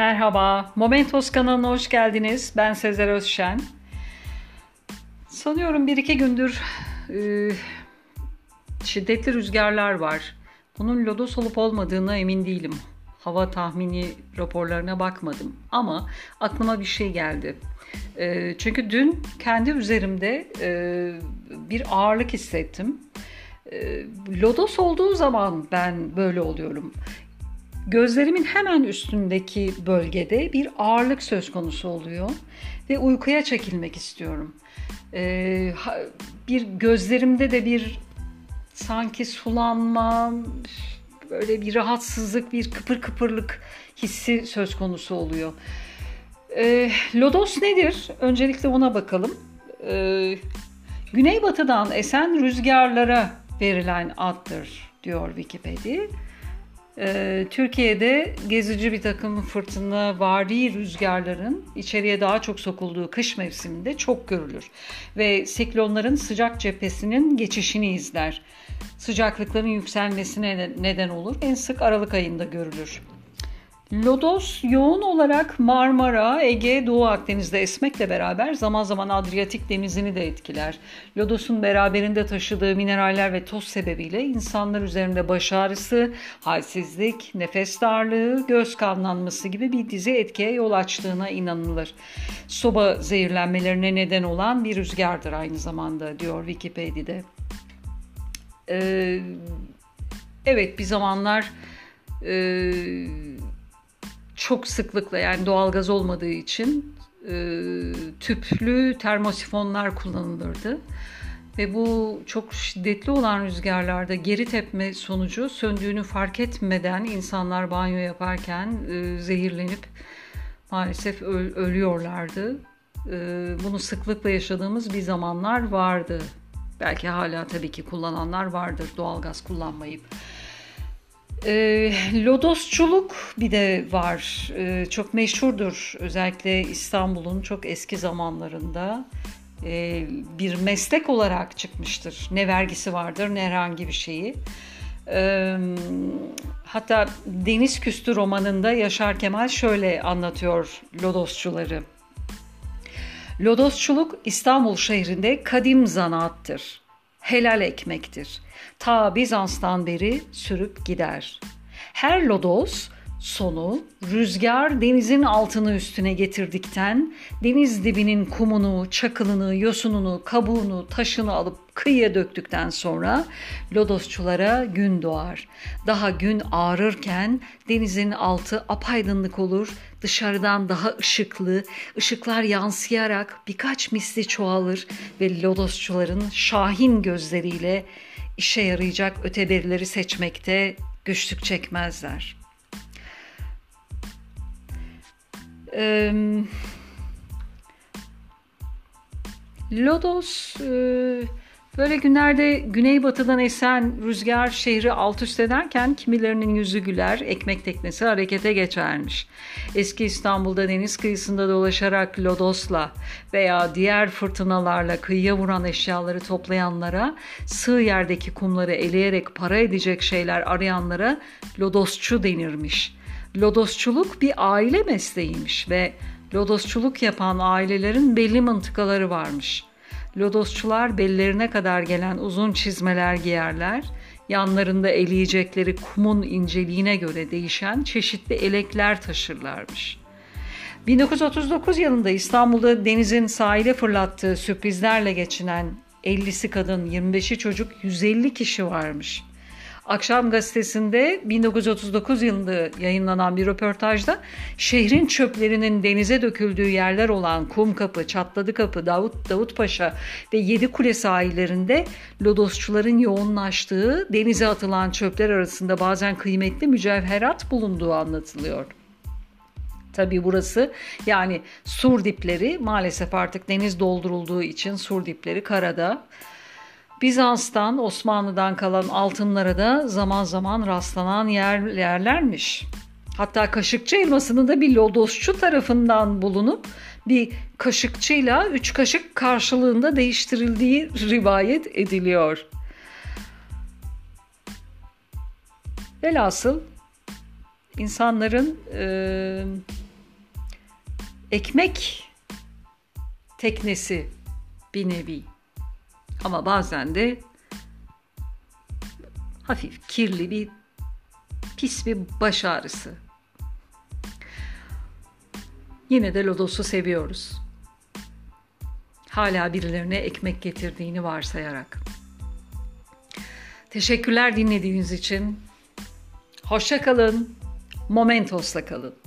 Merhaba, Momentos kanalına hoş geldiniz. Ben Sezer Özşen. Sanıyorum bir iki gündür e, şiddetli rüzgarlar var. Bunun lodos olup olmadığına emin değilim. Hava tahmini raporlarına bakmadım ama aklıma bir şey geldi. E, çünkü dün kendi üzerimde e, bir ağırlık hissettim. E, lodos olduğu zaman ben böyle oluyorum. Gözlerimin hemen üstündeki bölgede bir ağırlık söz konusu oluyor ve uykuya çekilmek istiyorum. Ee, bir gözlerimde de bir sanki sulanma, böyle bir rahatsızlık, bir kıpır kıpırlık hissi söz konusu oluyor. Ee, lodos nedir? Öncelikle ona bakalım. Ee, Güneybatıdan esen rüzgarlara verilen addır diyor Wikipedia. Ee, Türkiye'de gezici bir takım fırtına vari rüzgarların içeriye daha çok sokulduğu kış mevsiminde çok görülür ve siklonların sıcak cephesinin geçişini izler. Sıcaklıkların yükselmesine neden olur. En sık Aralık ayında görülür. Lodos yoğun olarak Marmara, Ege, Doğu Akdeniz'de esmekle beraber zaman zaman Adriyatik denizini de etkiler. Lodos'un beraberinde taşıdığı mineraller ve toz sebebiyle insanlar üzerinde baş ağrısı, halsizlik, nefes darlığı, göz kanlanması gibi bir dizi etkiye yol açtığına inanılır. Soba zehirlenmelerine neden olan bir rüzgardır aynı zamanda diyor Wikipedia'da. Ee, evet bir zamanlar... E, çok sıklıkla yani doğalgaz olmadığı için e, tüplü termosifonlar kullanılırdı. Ve bu çok şiddetli olan rüzgarlarda geri tepme sonucu söndüğünü fark etmeden insanlar banyo yaparken e, zehirlenip maalesef öl- ölüyorlardı. E, bunu sıklıkla yaşadığımız bir zamanlar vardı. Belki hala tabii ki kullananlar vardır doğalgaz kullanmayıp. E, lodosçuluk bir de var. E, çok meşhurdur. Özellikle İstanbul'un çok eski zamanlarında e, bir meslek olarak çıkmıştır. Ne vergisi vardır ne herhangi bir şeyi. E, hatta Deniz Küstü romanında Yaşar Kemal şöyle anlatıyor lodosçuları. Lodosçuluk İstanbul şehrinde kadim zanaattır helal ekmektir. Ta Bizans'tan beri sürüp gider. Her lodos sonu rüzgar denizin altını üstüne getirdikten deniz dibinin kumunu, çakılını, yosununu, kabuğunu, taşını alıp kıyıya döktükten sonra lodosçulara gün doğar. Daha gün ağrırken denizin altı apaydınlık olur, dışarıdan daha ışıklı, ışıklar yansıyarak birkaç misli çoğalır ve lodosçuların şahin gözleriyle işe yarayacak öteberileri seçmekte güçlük çekmezler.'' Lodos e, böyle günlerde güneybatıdan esen rüzgar şehri alt üst ederken kimilerinin yüzü güler, ekmek teknesi harekete geçermiş. Eski İstanbul'da deniz kıyısında dolaşarak Lodos'la veya diğer fırtınalarla kıyıya vuran eşyaları toplayanlara, sığ yerdeki kumları eleyerek para edecek şeyler arayanlara Lodosçu denirmiş.'' Lodosçuluk bir aile mesleğiymiş ve lodosçuluk yapan ailelerin belli mıntıkaları varmış. Lodosçular bellerine kadar gelen uzun çizmeler giyerler, yanlarında eleyecekleri kumun inceliğine göre değişen çeşitli elekler taşırlarmış. 1939 yılında İstanbul'da denizin sahile fırlattığı sürprizlerle geçinen 50'si kadın, 25'i çocuk, 150 kişi varmış. Akşam gazetesinde 1939 yılında yayınlanan bir röportajda şehrin çöplerinin denize döküldüğü yerler olan Kumkapı, Çatladı Kapı, Davut Davutpaşa ve Yedikule sahillerinde lodosçuların yoğunlaştığı denize atılan çöpler arasında bazen kıymetli mücevherat bulunduğu anlatılıyor. Tabi burası yani sur dipleri maalesef artık deniz doldurulduğu için sur dipleri karada Bizans'tan, Osmanlı'dan kalan altınlara da zaman zaman rastlanan yer, yerlermiş. Hatta kaşıkçı elmasının da bir lodosçu tarafından bulunup bir kaşıkçıyla üç kaşık karşılığında değiştirildiği rivayet ediliyor. Velhasıl insanların e, ekmek teknesi bir nevi. Ama bazen de hafif kirli bir pis bir baş ağrısı. Yine de lodosu seviyoruz. Hala birilerine ekmek getirdiğini varsayarak. Teşekkürler dinlediğiniz için. Hoşça kalın. Momentos'la kalın.